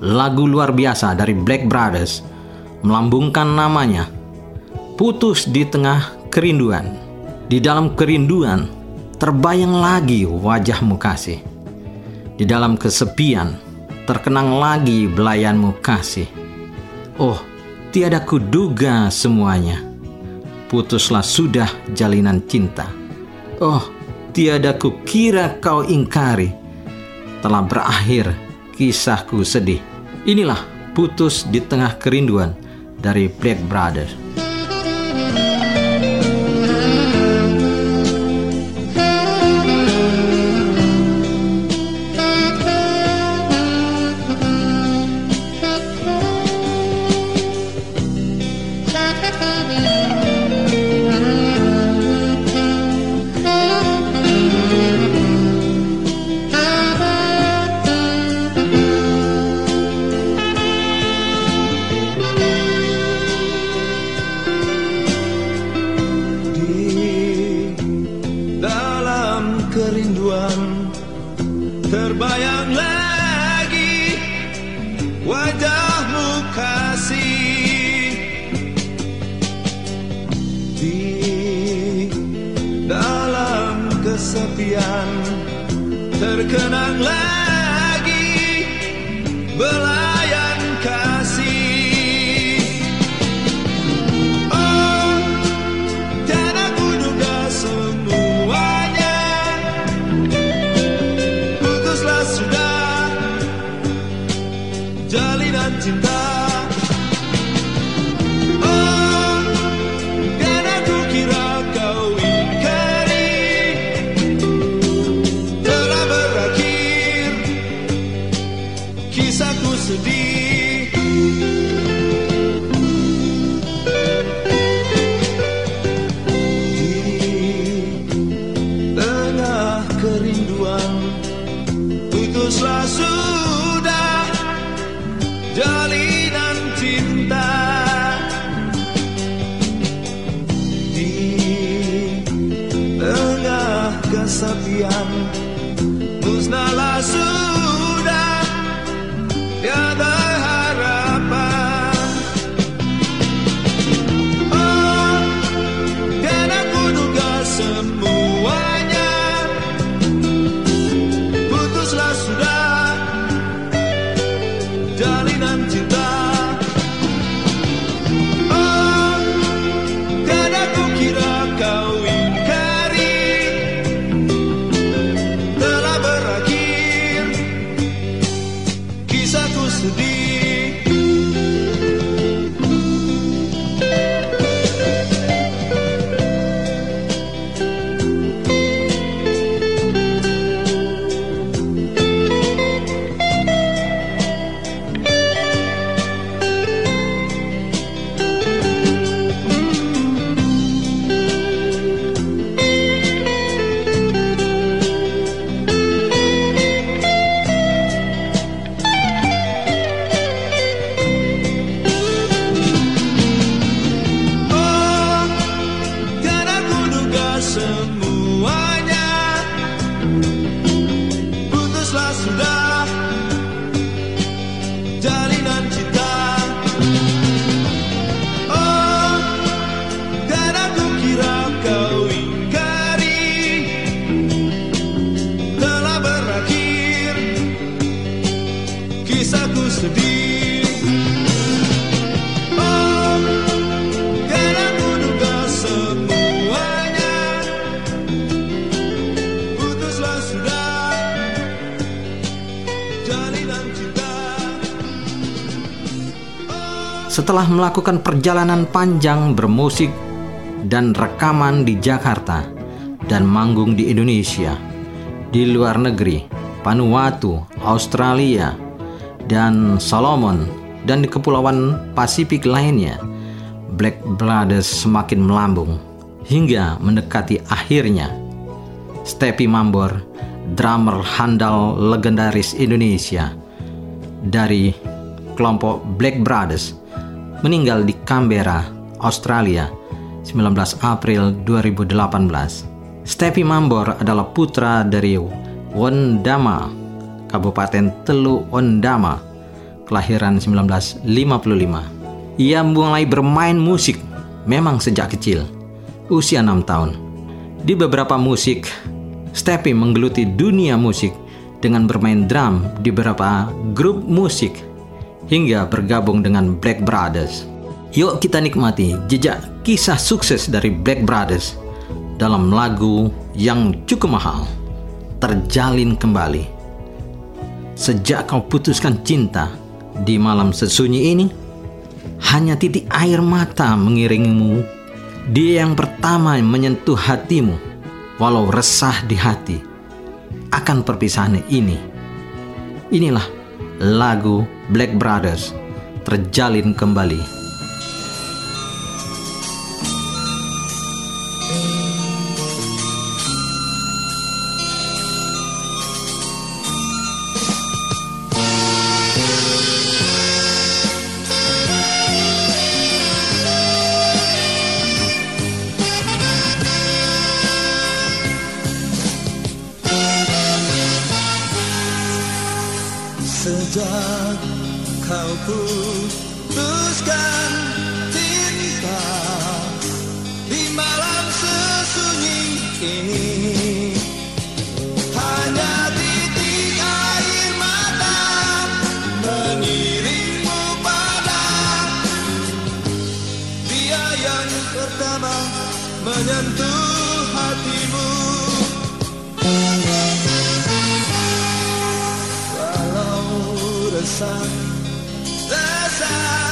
lagu luar biasa dari Black Brothers melambungkan namanya putus di tengah kerinduan. Di dalam kerinduan terbayang lagi wajahmu kasih. Di dalam kesepian terkenang lagi belayanmu kasih. Oh, tiada kuduga semuanya. Putuslah sudah jalinan cinta. Oh, tiada kukira kau ingkari. Telah berakhir kisahku sedih. Inilah putus di tengah kerinduan dari Black Brothers. Terbayang lagi wajahmu kasih. Di dalam kesepian terkenang lagi belayan kesepian Kisahku sedih kuduga Setelah melakukan perjalanan panjang bermusik dan rekaman di Jakarta dan manggung di Indonesia, di luar negeri, Vanuatu, Australia, dan Solomon, dan di kepulauan Pasifik lainnya, Black Brothers semakin melambung hingga mendekati akhirnya. Stepi Mambor, drummer handal legendaris Indonesia dari kelompok Black Brothers, meninggal di Canberra, Australia, 19 April 2018. Stepi Mambor adalah putra dari Wondama, Kabupaten Telu Ondama, kelahiran 1955. Ia mulai bermain musik memang sejak kecil, usia 6 tahun. Di beberapa musik, Steffi menggeluti dunia musik dengan bermain drum di beberapa grup musik hingga bergabung dengan Black Brothers. Yuk kita nikmati jejak kisah sukses dari Black Brothers dalam lagu yang cukup mahal, Terjalin Kembali. Sejak kau putuskan cinta di malam sesunyi ini, hanya titik air mata mengiringimu. Dia yang pertama menyentuh hatimu, walau resah di hati akan perpisahan ini. Inilah lagu Black Brothers terjalin kembali. Kau putuskan cinta Di malam sesunyi ini. Hanya titik air mata Mengiringmu pada Dia yang pertama menyentuh hatimu. Walau resah, resah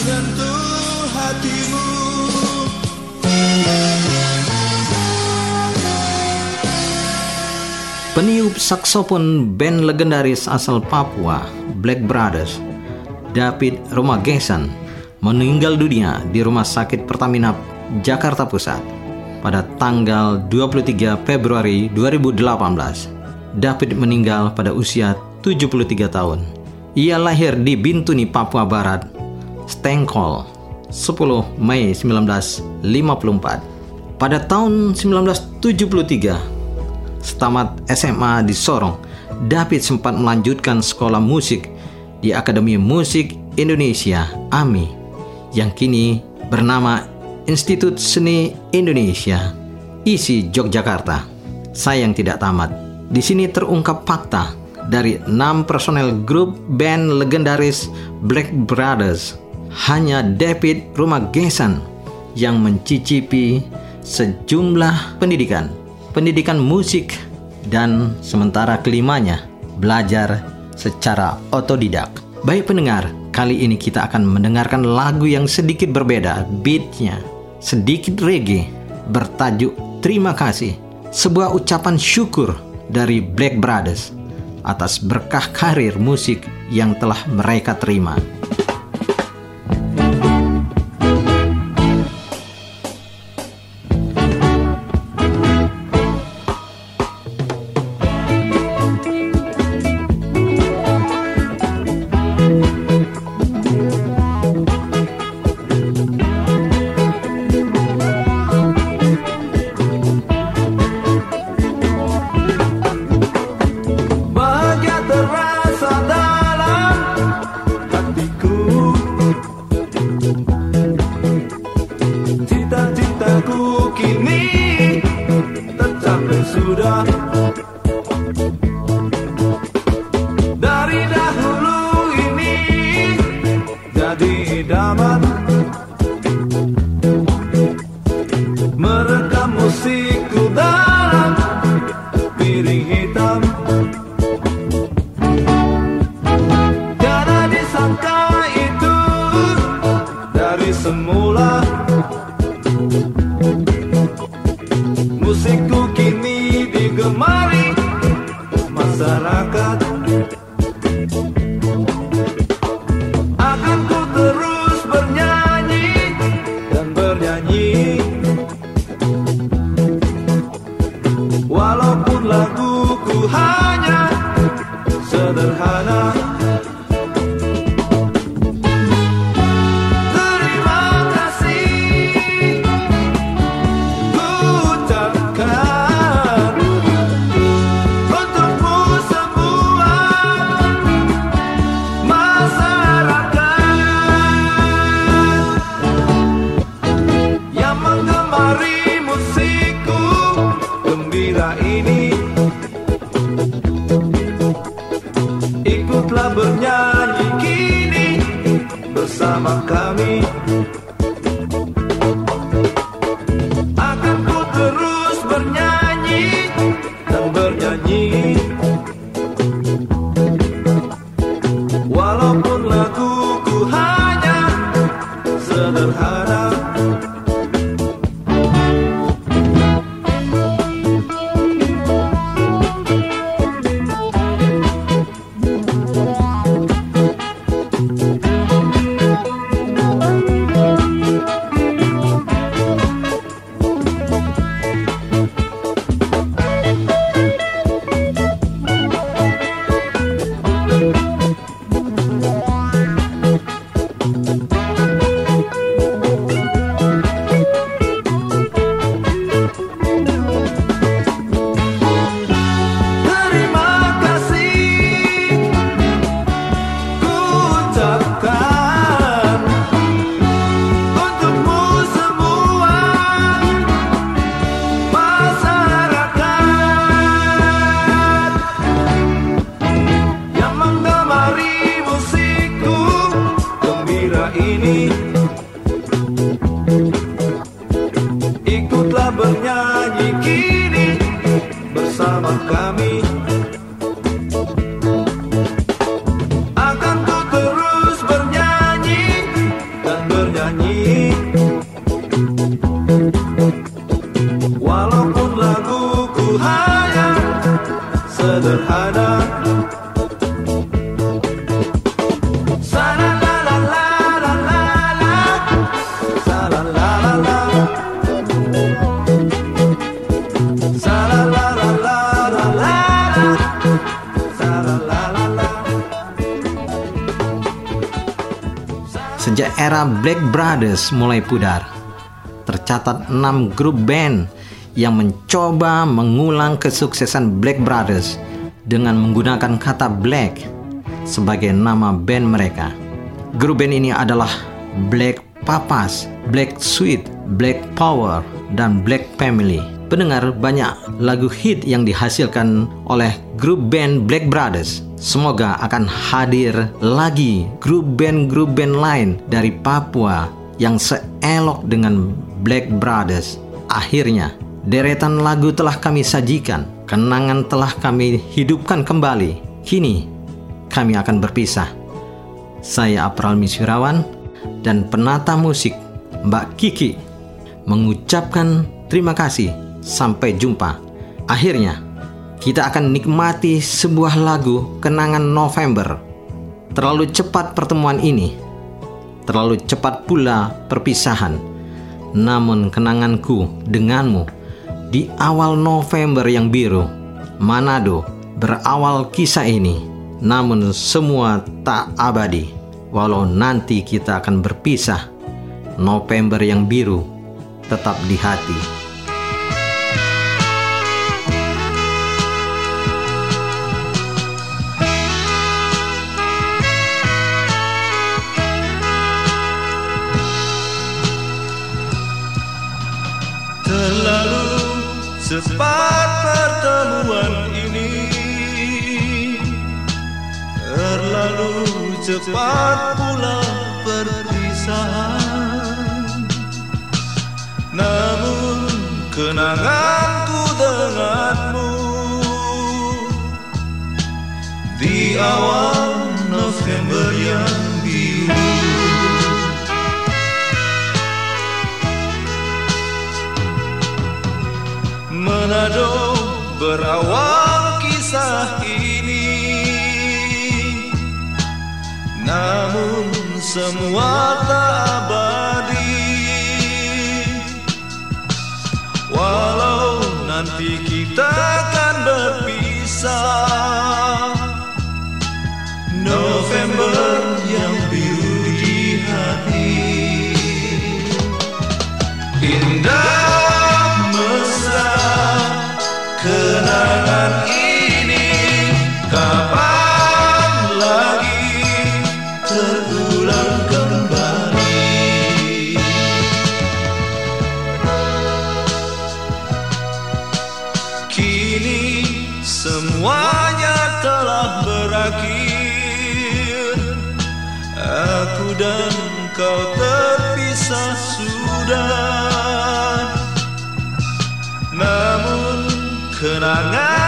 menyentuh hatimu Peniup saksofon band legendaris asal Papua, Black Brothers, David Romagesan, meninggal dunia di Rumah Sakit Pertamina Jakarta Pusat pada tanggal 23 Februari 2018. David meninggal pada usia 73 tahun. Ia lahir di Bintuni, Papua Barat, Stengkol, 10 Mei 1954. Pada tahun 1973, Setamat SMA di Sorong, David sempat melanjutkan sekolah musik di Akademi Musik Indonesia AMI yang kini bernama Institut Seni Indonesia ISI Yogyakarta. Sayang tidak tamat. Di sini terungkap fakta dari enam personel grup band legendaris Black Brothers hanya David Rumagesan yang mencicipi sejumlah pendidikan, pendidikan musik, dan sementara kelimanya belajar secara otodidak. Baik pendengar, kali ini kita akan mendengarkan lagu yang sedikit berbeda, beatnya sedikit reggae, bertajuk Terima Kasih, sebuah ucapan syukur dari Black Brothers atas berkah karir musik yang telah mereka terima. Bernyanyi kini bersama kami Sejak era Black Brothers mulai pudar, tercatat enam grup band yang mencoba mengulang kesuksesan Black Brothers dengan menggunakan kata Black sebagai nama band mereka. Grup band ini adalah Black Papas, Black Sweet, Black Power, dan Black Family. Pendengar banyak lagu hit yang dihasilkan oleh grup band Black Brothers. Semoga akan hadir lagi grup band-grup band lain dari Papua yang seelok dengan Black Brothers. Akhirnya, deretan lagu telah kami sajikan, kenangan telah kami hidupkan kembali. Kini, kami akan berpisah. Saya Apral Miswirawan dan penata musik Mbak Kiki mengucapkan terima kasih. Sampai jumpa. Akhirnya, kita akan nikmati sebuah lagu kenangan November. Terlalu cepat pertemuan ini, terlalu cepat pula perpisahan. Namun kenanganku denganmu di awal November yang biru, Manado berawal kisah ini. Namun semua tak abadi. Walau nanti kita akan berpisah, November yang biru tetap di hati. Cepat pertemuan ini Terlalu cepat pula perpisahan. Namun kenanganku denganmu Di awal November yang biru Manado berawal kisah ini. Namun semua tak abadi. Walau nanti kita akan berpisah. November yang semuanya telah berakhir. Aku dan kau terpisah sudah. Namun kenangan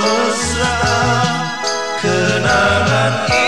mesra kenangan ini